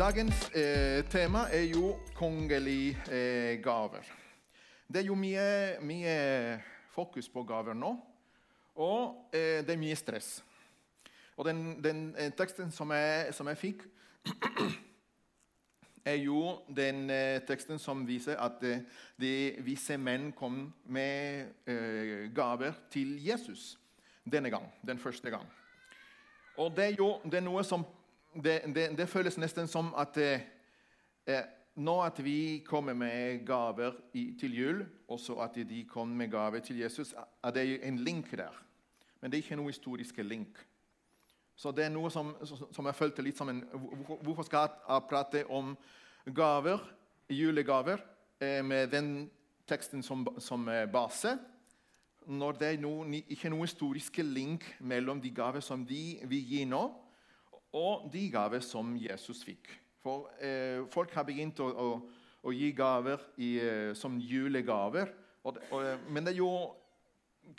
Dagens eh, tema er jo kongelige eh, gaver. Det er jo mye, mye fokus på gaver nå, og eh, det er mye stress. Og den, den eh, teksten som jeg, som jeg fikk, er jo den eh, teksten som viser at eh, de visse menn kom med gaver til Jesus denne gang, den første gang. Og det er jo det er noe som det, det, det, føles nesten som at eh, eh, nå at vi kommer med gaver i, til jul, og så at de kommer med gaver til Jesus, er det en link der. Men det er ikke noe historisk link. Så det er noe som, som jeg følte litt som en Hvorfor skal jeg prate om gaver, julegaver, eh, med den teksten som, som base? Når det er noe, ikke noen historisk link mellom de gaver som de vil gi nå, og de gaver som Jesus fikk. For eh, Folk har begynt å, å, å gi gaver i, eh, som julegaver. Og, og, men det er jo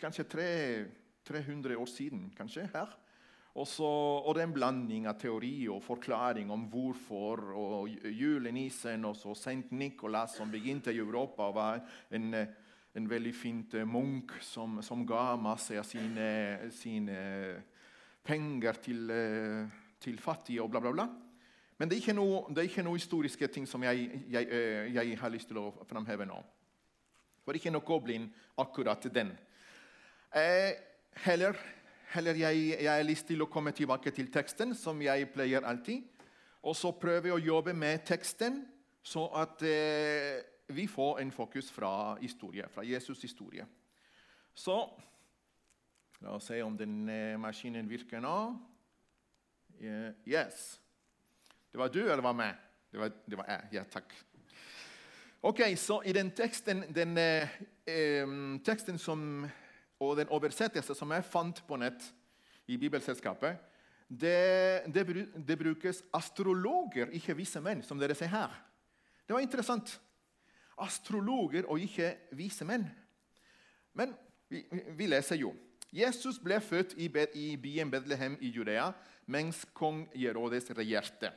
kanskje tre, 300 år siden kanskje, her. Også, og det er en blanding av teori og forklaring om hvorfor. og Julenissen og så St. Nikolas, som begynte i Europa, var en, en veldig fint munk som, som, ga masse av sine, sine penger til til fattige og bla, bla, bla. Men det er ikke noe, det ikke noe historiske ting som jeg, jeg, eh, jeg, har lyst til å framheve nå. For ikke noe kobling akkurat den. Eh, heller, heller jeg, jeg har lyst til å komme tilbake til teksten, som jeg pleier alltid. Og så prøve å jobbe med teksten, så at eh, vi får en fokus fra historie, fra Jesus' historie. Så La oss se om den eh, maskinen virker nå. Uh, yes. Det var du, eller var meg? Det var, det var jeg. Ja, takk. Ok, så I den teksten, den, eh, teksten som, og den oversettelse som jeg fant på nett i Bibelselskapet, det, det, det, brukes astrologer, ikke vise menn, som dere ser her. Det var interessant. Astrologer og ikke vise menn. Men vi, vi leser jo Jesus ble født i, byen Betlehem i Judea mens kong Jerodes regjerte.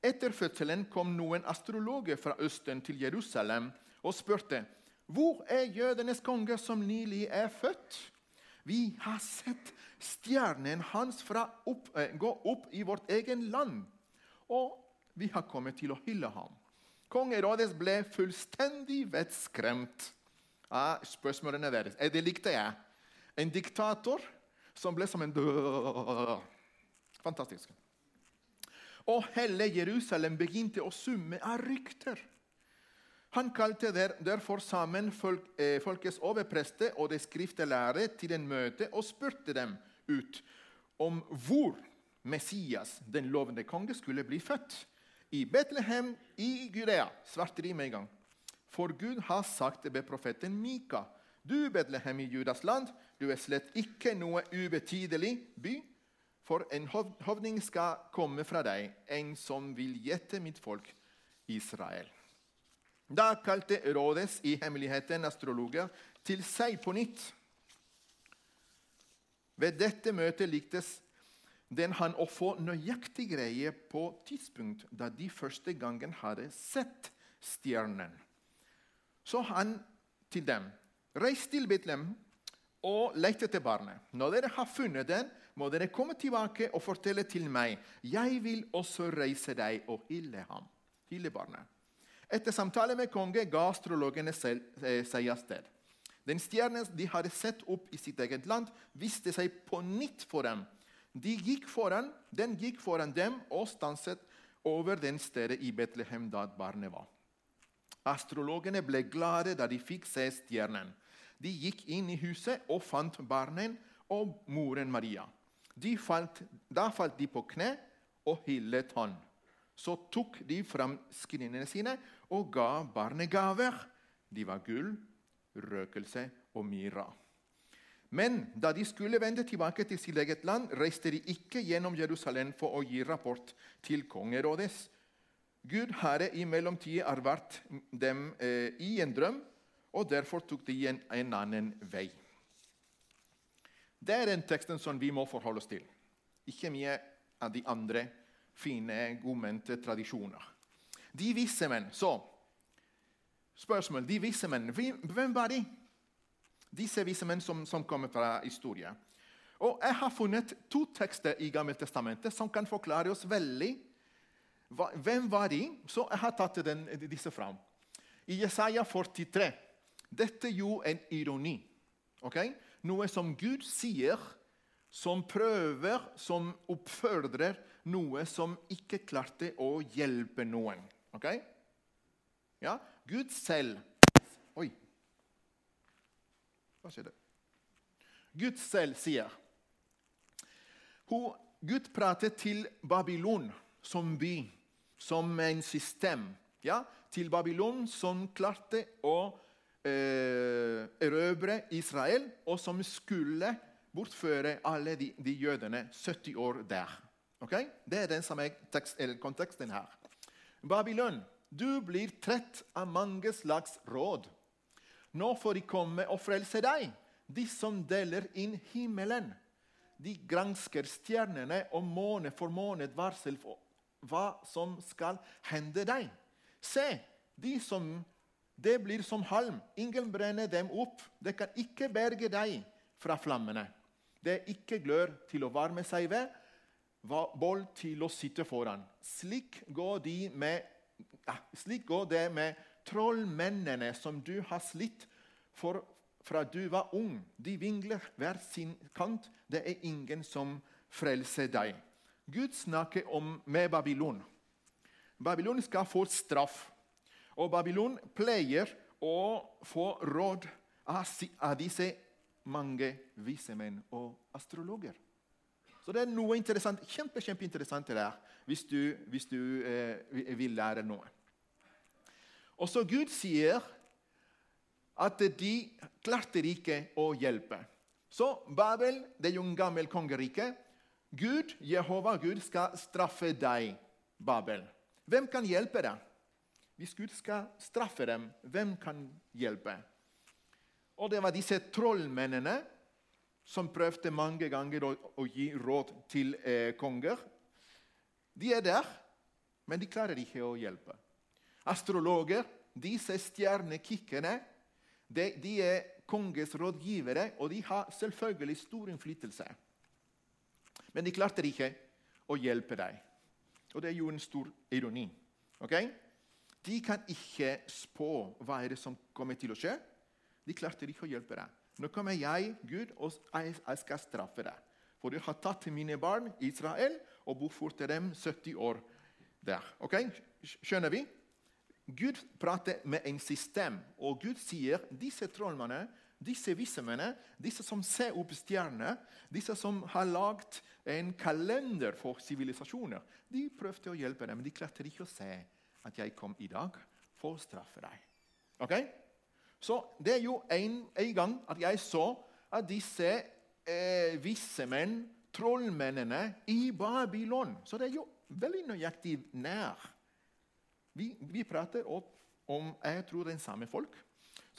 Etter fødselen kom noen astrologer fra Østen til Jerusalem og spurte hvor er jødenes konge som nylig er født? Vi har sett stjernen hans opp, eh, gå opp i vårt egen land, og vi har kommet til å hylle ham. Kong Herodes ble fullstendig vettskremt av spørsmålene deres. Det likte jeg. En diktator som ble som en Fantastisk. Og hele Jerusalem begynte å summe av rykter. Han kalte der, derfor sammen folk, eh, folkets overpreste og det skriftelærde til en møte og spurte dem ut om hvor Messias, den lovende konge, skulle bli født. I Betlehem i Gudea, svarte de med en gang. For Gud har sagt det ved profeten Mika. Du, Betlehem i Judas land, du er slett ikke noe ubetydelig by. For en hovning skal komme fra deg, en som vil gjette mitt folk Israel. Da kalte Rådes i hemmeligheten astrologer til seg på nytt. Ved dette møtet liktes den han å få nøyaktig greie på tidspunkt da de første gangen hadde sett stjernen. Så han til dem, reis til Betlehem og lette etter barnet. Når dere har funnet den, må dere komme tilbake og fortelle til meg. Jeg vil også reise deg og hylle ham. Hylle barnet. Etter samtale med konge ga astrologene eh, seg av sted. Den stjernen de hadde sett opp i sitt eget land, viste seg på nytt for dem. De gikk foran, den gikk foran dem og stanset over den stedet i Betlehem da barnet var. Astrologene ble glade da de fikk se stjernen. De gikk inn i huset og fant barnet og moren Maria. Falt, da falt de på kne og hyllet han. Så tok de fram skrinnene sine og ga barnet gaver. De var gull, røkelse og myra. Men da de skulle vende tilbake til sitt eget land, reiste de ikke gjennom Jerusalem for å gi rapport til kongerådets. Gud Herre i mellomtiden har vært dem eh, i en drøm, og derfor tok de en, en annen vei. Det er den teksten som vi må forholde oss til. Ikke mye av de andre fine, godmente tradisjoner. De visse menn, så Spørsmål. De visse menn, hvem var de? Disse visse menn som, som kommer fra historien. Og Jeg har funnet to tekster i Gammeltestamentet som kan forklare oss veldig hvem var de. Så jeg har tatt den, disse fram. I Jesaja 43 Dette er jo en ironi. Okay? Noe som Gud sier, som prøver, som oppfordrer noe som ikke klarte å hjelpe noen. Okay? Ja? Gud selv Oi. Hva skjedde? Gud selv sier Gud prater til Babylon som by, som en system. Ja? Til Babylon som klarte å eh, erobre Israel, og som skulle bortføre alle de, de jødene 70 år der. Okay? Det er den som er tekst, konteksten her. Babylon, du blir trett av mange slags råd. Nå får de komme og frelse deg, de som deler inn himmelen. De gransker stjernene og måned for måned varsel for hva som skal hende deg. Se, de som det blir som halm. Ingen brenner dem opp. Det kan ikke berge deg fra flammene. Det er ikke glør til å varme seg ved, boll til å sitte foran. Slik går, de med, ja, slik går det med trollmennene som du har slitt for fra du var ung. De vingler hver sin kant. Det er ingen som frelser deg. Gud snakker om med Babylon. Babylon skal få straff. Og Babylon pleier å få råd av disse mange vise menn og astrologer. Så det er noe interessant, kjempe, kjempeinteressant der, hvis du, hvis du eh, vil lære noe. Og så Gud sier at de klarte ikke å hjelpe. Så Babel det er jo en gammel kongerike. Gud, Jehova Gud skal straffe deg, Babel. Hvem kan hjelpe deg? Hvis Gud skal straffe dem, hvem kan hjelpe? Og det var disse trollmennene som prøvde mange ganger å, gi råd til eh, konger. De er der, men de klarer ikke å hjelpe. Astrologer, disse stjernekikkerne, de, de er konges rådgivere, og de har selvfølgelig stor innflytelse. Men de klarte ikke å hjelpe deg. Og det er jo en stor ironi. Okay? De kan ikke spå hva er det som kommer til å skje. De klarte ikke å hjelpe deg. Nå kommer jeg, Gud, og jeg skal straffe deg. For du har tatt mine barn Israel og bortført dem 70 år der. Ok? Skjønner vi? Gud prater med en system, og Gud sier disse trollmennene, disse vissemennene, disse som ser opp stjerner, disse som har lagd en kalender for sivilisasjoner, de prøvde å hjelpe dem, men de klarte ikke å se at jeg kom i dag for å straffe deg. Ok? Så det er jo en, en gang at jeg så at disse eh, visse menn, trollmennene i Babylon Så det er jo veldig nøyaktig nær. Vi, vi prater om jeg tror den samme folk.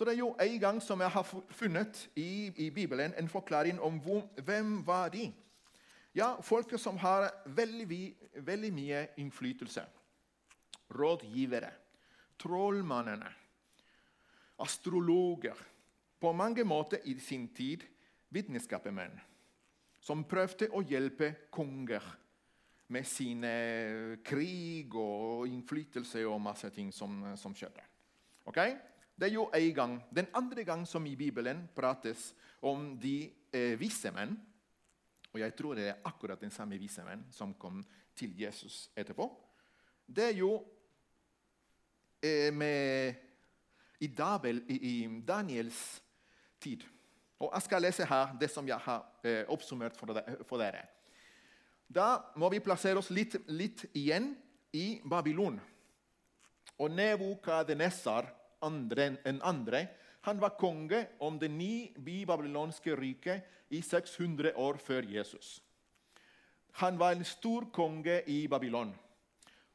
Så det er jo en gang som jeg har funnet i, i Bibelen en forklaring om hvor, hvem var de? Ja, folk som har veldig, veldig mye innflytelse. Rådgivere, trollmannene, astrologer. På mange måter i sin tid vitenskapsmenn som prøvde å hjelpe konger med sine krig og innflytelse og masse ting som, som skjedde. Okay? Det er jo en gang. Den andre gang som i Bibelen prates om de eh, vise menn Og jeg tror det er akkurat den samme vise menn som kom til Jesus etterpå. Det er jo Eh, med, i, Dabel, i, Daniels tid. Og Jeg skal lese her det som jeg har eh, oppsummert for, dere. Da må vi plassere oss litt, litt igjen i Babylon. Og Nebukadnesar andre, en andre han var konge om det nye babylonske riket i 600 år før Jesus. Han var en stor konge i Babylon.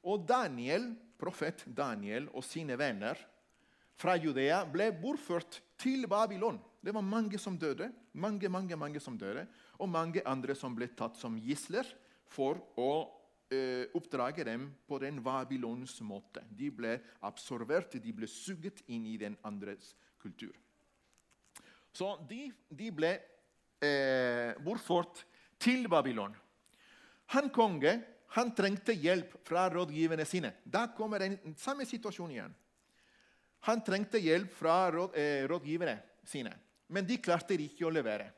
Og Daniel profet Daniel og sine venner fra Judea ble bortført til Babylon. Det var mange som døde, mange, mange, mange som døde, og mange andre som ble tatt som gisler for å eh, oppdrage dem på den Babylons måte. De ble absorbert, de ble suget inn i den andres kultur. Så de, de ble eh, bortført til Babylon. Han konge han trengte hjelp fra rådgiverne sine. Da kommer den samme situasjonen igjen. Han trengte hjelp fra råd, eh, rådgiverne sine, men de klarte ikke å levere.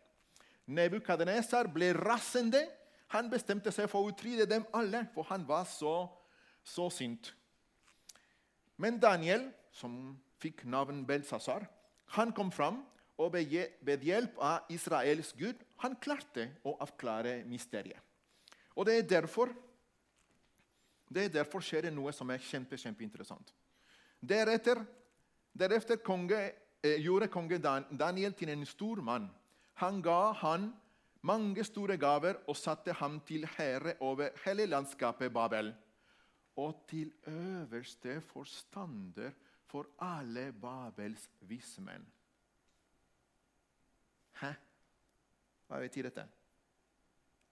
Nebukadnesar ble rasende. Han bestemte seg for å utrydde dem alle, for han var så, så sint. Men Daniel, som fikk navn Belsasar, han kom fram og ved hjelp av Israels gud han klarte å avklare mysteriet. Og det er derfor det er derfor skjer det noe som er kjempe, kjempeinteressant. Deretter, deretter konge, eh, gjorde konge Daniel til en stor mann. Han ga han mange store gaver og satte ham til herre over hele landskapet Babel og til øverste forstander for alle Babels vismenn. Hæ? Hva betyr dette?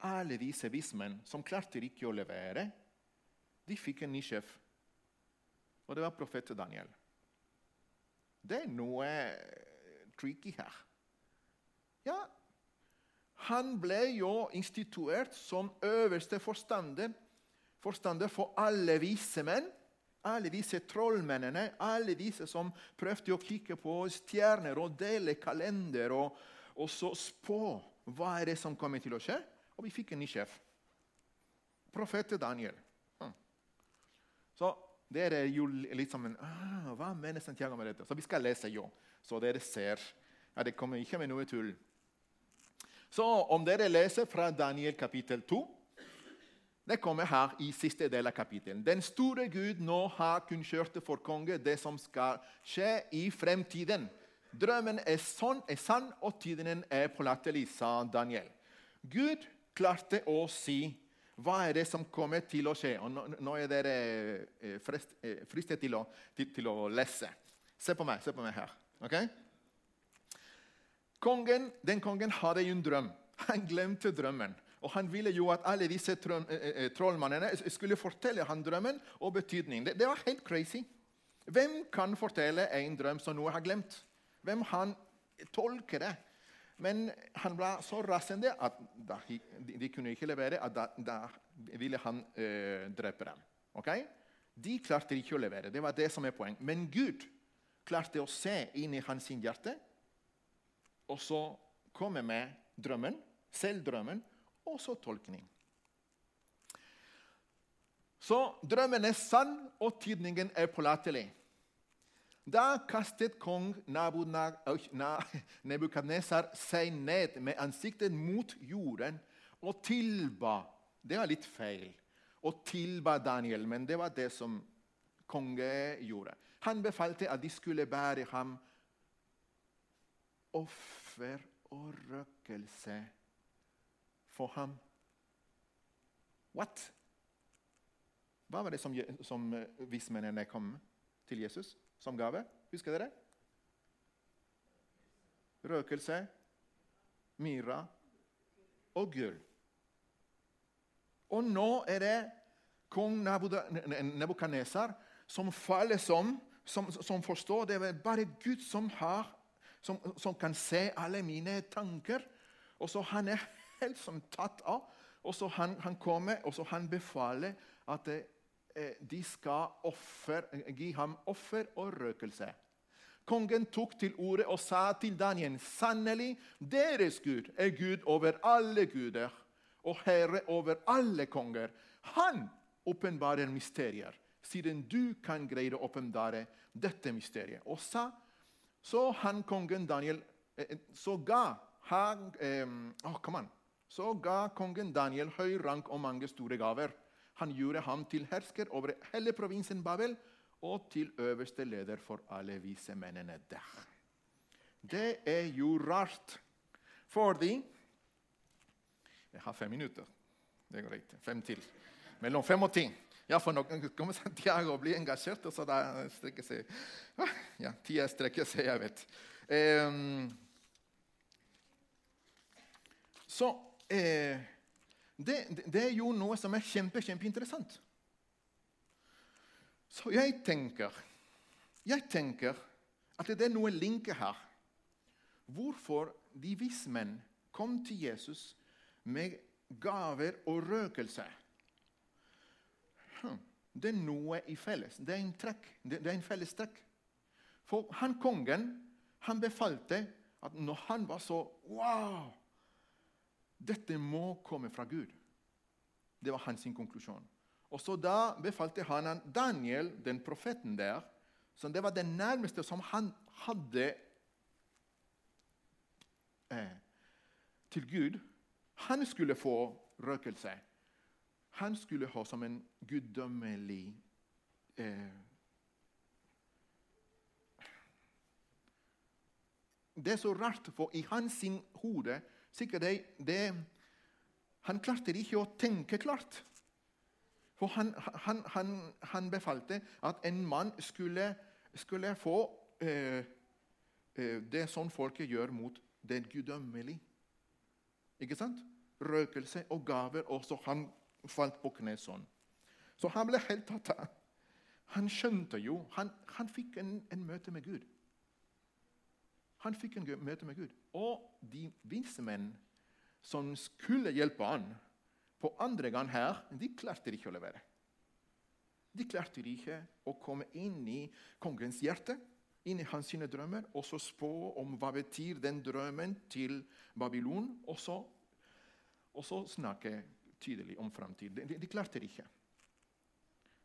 Alle disse vismenn som klarte ikke å levere, de fikk en ny sjef. Og det var profet Daniel. Det er noe tricky her. Ja, han ble jo instituert som øverste forstander, forstander for alle vise menn. Alle disse trollmennene, alle disse som prøvde å kikke på stjerner og dele kalender og, og så spå hva er det som kommer til å skje. Og vi fikk en ny sjef. Profeten Daniel. Hm. Så dere er jo litt en ah, Hva mener Santiago med dette? Så vi skal lese, jo. Så dere ser. Ja, det kommer ikke med noe tull. Så om dere leser fra Daniel kapittel 2 Det kommer her i siste del av kapittelet. Den store Gud nå har kunngjort for konge det som skal skje i fremtiden. Drømmen er, sånn, er sann, og tiden er pålatelig, sa Daniel. Gud klarte å si hva er det som kommer til å skje. Og nå, er dere eh, eh, fristet til til, til å, lese. Se på meg, se på meg her. Okay? Kongen, den kongen hadde jo en drøm. Han glemte drømmen. Og Han ville jo at alle disse eh, eh, eh, trollmannene skulle fortelle han drømmen og betydningen. Det, det, var helt crazy. Hvem kan fortelle en drøm som noe har glemt? Hvem han tolker det? Men han ble så rasende at da, de, kunne ikke levere. at Da, da ville han øh, drepe dem. Okay? De klarte ikke å levere. Det var det som er poeng. Men Gud klarte å se inn i hans hjerte og så komme med drømmen, selvdrømmen, og så tolkning. Så drømmen er sann, og tydningen er pålatelig. Da kastet kong Nebukadnesar seg ned med ansiktet mot jorden og tilba Det var litt feil. Og tilba Daniel, men det var det som konge gjorde. Han befalte at de skulle bære ham offer og røkelse for ham. What? Hva var det som, som eh, vismennene kom til Jesus som gave? Husker dere? Røkelse, myra og gull. Og nå er det kong Nebukadnesar som faller som, som, som forstår det er bare Gud som har som, som, kan se alle mine tanker. Og så Han er helt som tatt av. Og så Han, han kommer og så han befaler at eh, de skal offer, gi ham offer og røkelse. Kongen tok til orde og sa til Daniel.: Sannelig, deres Gud er Gud over alle guder og herre over alle konger. Han åpenbarer mysterier, siden du kan greie å åpenbare dette mysteriet. Og sa så han kongen Daniel eh, eh, så ga, han, eh, oh, så ga kongen Daniel høy rank og mange store gaver. Han gjorde ham til hersker over hele provinsen Babel og til øverste leder for alle vise mennene der. Det er jo rart, fordi Jeg har fem minutter. Det er greit. Fem til. Mellom fem og ti. Ja, for noen kommer Santiago og blir engasjert, og så da strekker seg ah, Ja, tida strekker seg, jeg vet. Um, så eh, det, det, er jo noe som er kjempe, kjempeinteressant. Så jeg tenker, jeg tenker at det er noe linke her. Hvorfor de vismenn kom til Jesus med gaver og røkelse. Det er noe i felles. Det er en trekk. Det er en felles trekk. For han kongen han befalte at når han var så Wow! Dette må komme fra Gud. Det var hans konklusjon. Og så Da befalte han Daniel, den profeten der, som det var det nærmeste som han hadde eh, til Gud. Han skulle få røkelse. Han skulle ha som en guddommelig eh, Det er så rart, for i hans hode sikkert det, det, Han klarte ikke å tenke klart. For han, han, han, han befalte at en mann skulle, skulle få eh, eh, det som folket gjør mot det guddommelige. Ikke sant? Røkelse og gaver. Og så han falt på kne sånn. Så han ble helt tatt av. Han skjønte jo Han, han fikk en, en, møte med Gud. Han fikk en møte med Gud. Og de vise menn som skulle hjelpe han på andre gang her, de klarte ikke å levere. De klarte ikke å komme inn i kongens hjerte, inn i hans sine drømmer, og så spå om hva betyr den drømmen til Babylon, og så, og så snakke tydelig om framtid. De, de, klarte det ikke.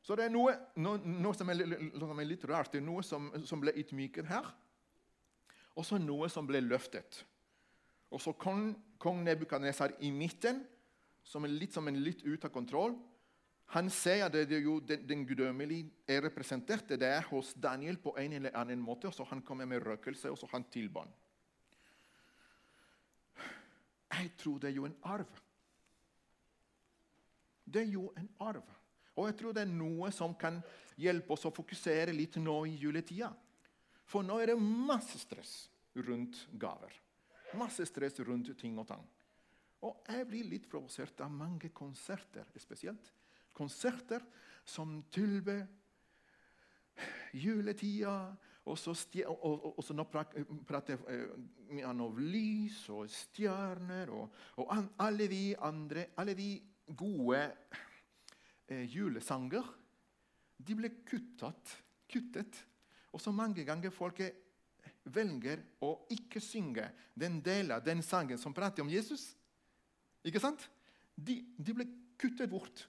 Så det er noe, noe, noe som, er, som, er, litt rart. Det er noe som, som ble ydmyket her, og så noe som ble løftet. Og så kong, kong Nebukadnesar i midten, som er litt som en litt ut av kontroll. Han ser at det er jo den, den guddommelige er representert det er hos Daniel på en eller annen måte. og så Han kommer med røkelse, og så han tilbånd. Jeg tror det er jo en arv. Det er jo en arv. Og jeg tror det er noe som kan hjelpe oss å fokusere litt nå i juletida. For nå er det masse stress rundt gaver. Masse stress rundt ting og tang. Og jeg blir litt provosert av mange konserter spesielt. Konserter som tilber juletida. Og så, og, og, så nå prater vi om lys og stjerner og, og alle de andre Alle de gode eh, julesanger de ble kuttet, kuttet. Og så mange ganger folk velger å ikke synge den delen av den sangen som prater om Jesus. Ikke sant? De, de ble kuttet bort.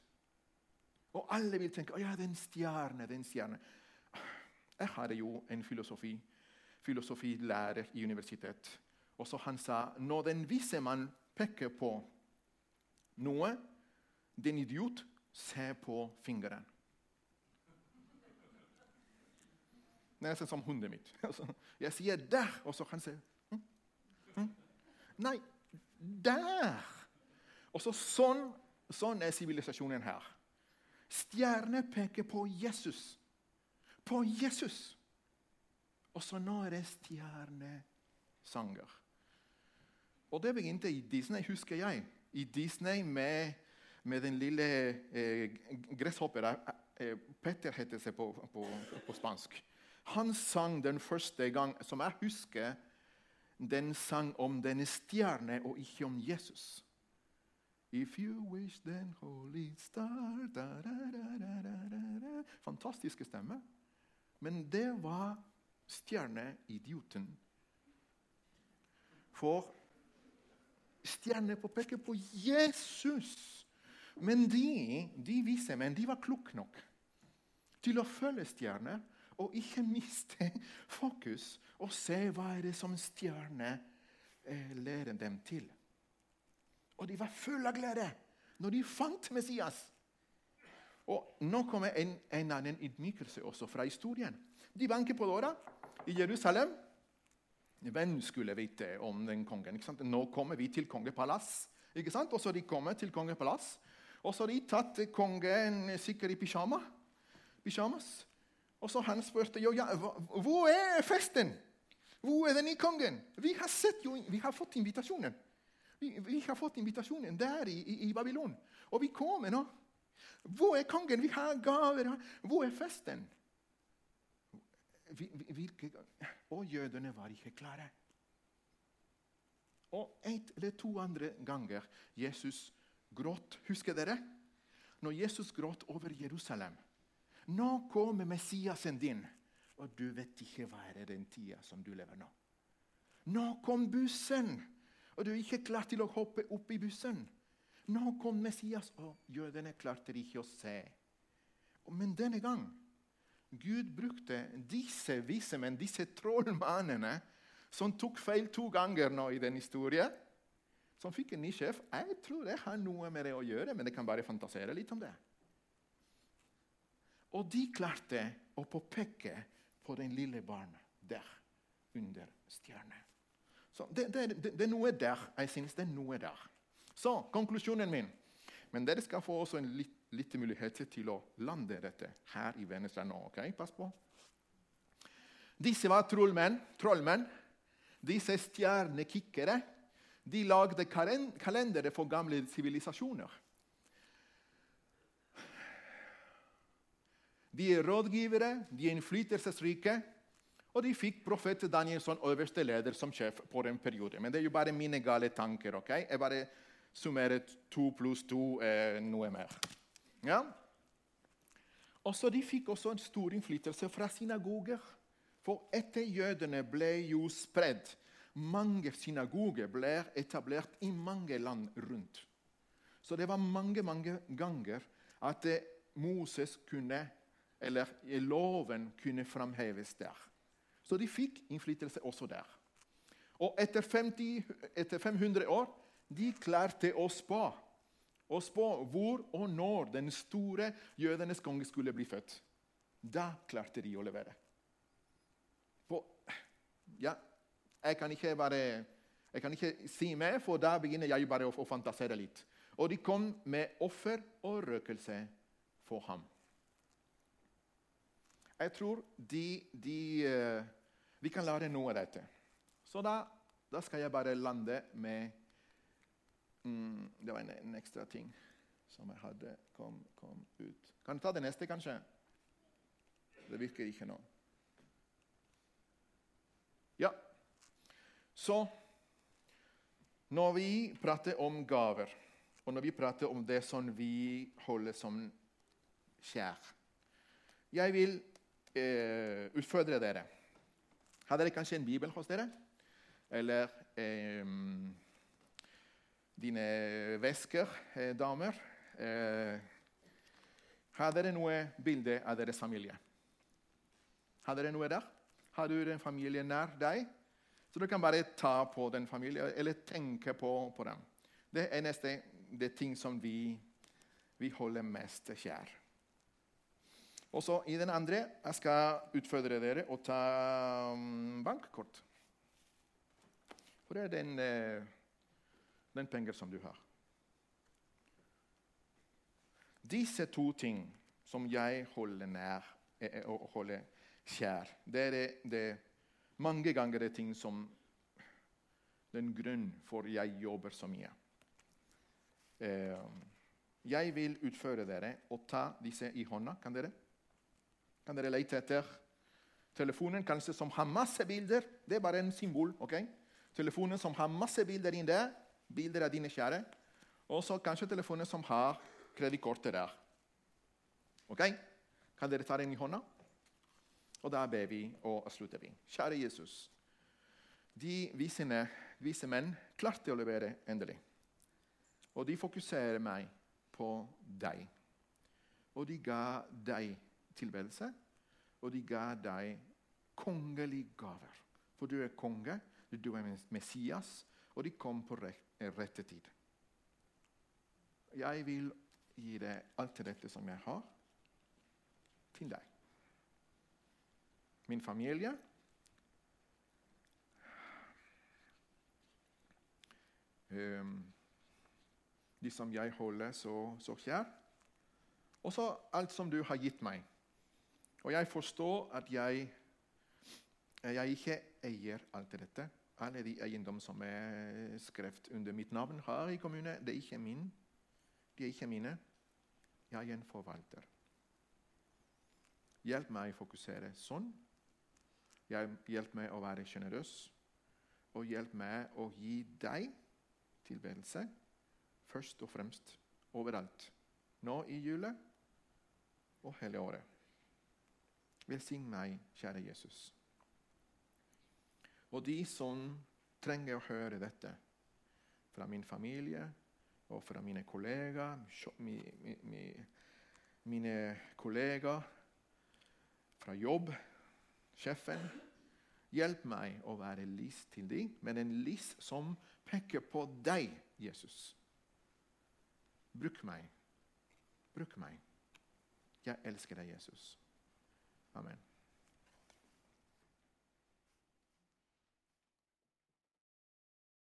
Og alle vil tenke 'Å ja, den stjerne, den stjerne'. Jeg hadde jo en filosofi, filosofilærer i universitet. Og så Han sa når den vise mann peker på noe, den idiot se på fingeren. Nesten som hunden min. Jeg sier 'der', og så kan han si hm? hm? Nei, der! Og så sånn, sånn er sivilisasjonen her. Stjerner peker på Jesus. På Jesus. Og så nå er det stjernesanger. Og det begynte i Disney, husker jeg. I Disney med, med den lille eh, gresshopperen eh, Petter heter det på, på, på, spansk. Han sang den første gang, som jeg husker, den sang om denne stjerne og ikke om Jesus. If you wish then holy star da, da, da, Fantastiske stemmer. Men det var stjerneidioten. For stjerner peker på Jesus. Men de, de vise menn, de var kloke nok til å følge stjerner og ikke miste fokus og se hva er det som stjerner eh, leder dem til. Og de var fulle av glede når de fant Messias. Og Nå kommer en, en annen ydmykelse også fra historien. De banker på døra i Jerusalem. Hvem skulle vite om den kongen? Nå kommer vi til kongepalass. Og så de kommer til kongepalass. Og så har de tatt kongen sikkert i pyjama. pyjamas. Og så han spurte jo, ja, hvor er festen. Hvor er den nye kongen? Vi har, sett jo, vi har fått invitasjonen. Vi, vi har fått invitasjonen der i, i, i Babylon. Og vi kommer nå. Hvor er kongen? Vi har gaver. Hvor er festen? Hvilke Og jødene var ikke klare. Og et eller to andre ganger Jesus gråt. Husker dere? Når Jesus gråt over Jerusalem. Nå kommer Messiasen din, og du vet ikke hva er den tida som du lever nå. Nå kom bussen, og du er ikke klar til å hoppe opp i bussen. Nå kom Messias, og jødene klarte ikke å se. Men denne gang Gud brukte disse vise menn, disse trollmannene, som tok feil to ganger nå i den historien, som fikk en ny sjef. Jeg tror det har noe med det å gjøre, men jeg kan bare fantasere litt om det. Og de klarte å påpeke på den lille barnet der under stjernen. Det, det, det, det, er noe der. Jeg synes det er noe der. Så konklusjonen min Men dere skal få også en litt, litt mulighet til å lande dette her i Vennesla nå. ok? Pass på. Disse var trollmenn. Disse stjernekikkere de lagde kalendere for gamle sivilisasjoner. De er rådgivere, de er innflytelsesrike. Og de fikk profet Daniel som øverste leder som sjef på en periode. Men det er jo bare mine gale tanker. ok? Jeg bare summerer to pluss to eh, noe mer. Ja? Også De fikk også en stor innflytelse fra synagoger. For etter jødene ble jo spredd mange synagoger ble etablert i mange land rundt. Så det var mange mange ganger at eh, Moses kunne, eller loven kunne framheves der. Så de fikk innflytelse også der. Og etter, 50, etter 500 år de klarte å spå å spå hvor og når den store jødenes konge skulle bli født. Da klarte de å levere. For, ja, jeg kan ikke bare jeg kan ikke si mer, for da begynner jeg bare å, å fantasere litt. Og de kom med offer og røkelse for ham. Jeg tror de, de, uh, vi kan lære noe av dette. Så da, da skal jeg bare lande med mm, Det var en, en, ekstra ting som jeg hadde kom, kom ut. Kan du ta det neste, kanskje? Det virker ikke nå. Ja. Så når vi prater om gaver, og når vi prater om det som vi holder som kjær Jeg vil eh, utfordre dere. Har dere kanskje en bibel hos dere? Eller eh, dine vesker, eh, damer? Eh, har dere noe bilde av deres familie? Har dere noe der? Har du en familie nær deg? Så du kan bare ta på den familien, eller tenke på, på dem. Det er neste det ting som vi, vi holder mest kjær. Og så i den andre jeg skal utfordre dere å ta um, bankkort. For det er den, uh, den penger som du har. Disse to ting som jeg holder nær og holder kjær, det er det, det mange ganger er det ting som den grunn for jeg jobber så mye. Eh, jeg vil utføre dere og ta disse i hånda. Kan dere? Kan dere lete etter telefonen kanskje som har masse bilder? Det er bare en symbol. ok? Telefonen som har masse bilder inn der. Bilder av dine kjære. Og så kanskje telefonen som har kredittkortet der. Ok? Kan dere ta den i hånda? Og da ber vi og slutter vi. Kjære Jesus. De visene, vise menn klarte å levere endelig. Og de fokuserer meg på deg. Og de ga deg tilværelse, og de ga deg kongelige gaver. For du er konge, du er Messias, og de kom på rette tid. Jeg vil gi deg alt dette som jeg har, til deg min familie. Um, de som jeg holder så, så kjær. Og så alt som du har gitt meg. Og jeg forstår at jeg, jeg ikke eier alt dette. alle de eiendom som er skrevet under mitt navn her i kommunen, det er ikke min. De er ikke mine. Jeg er en forvalter. Hjelp meg å fokusere sånn. Hjelp meg å være sjenerøs. Og hjelp meg å gi deg tilbedelse først og fremst overalt. Nå i jula og hele året. Velsign meg, kjære Jesus. Og de som trenger å høre dette, fra min familie og fra mine kollegaer, mine kollegaer fra jobb, sjefen Hjelp meg å være lys til dem, men en lys som peker på deg, Jesus. Bruk meg. Bruk meg. Jeg elsker deg, Jesus. Amen.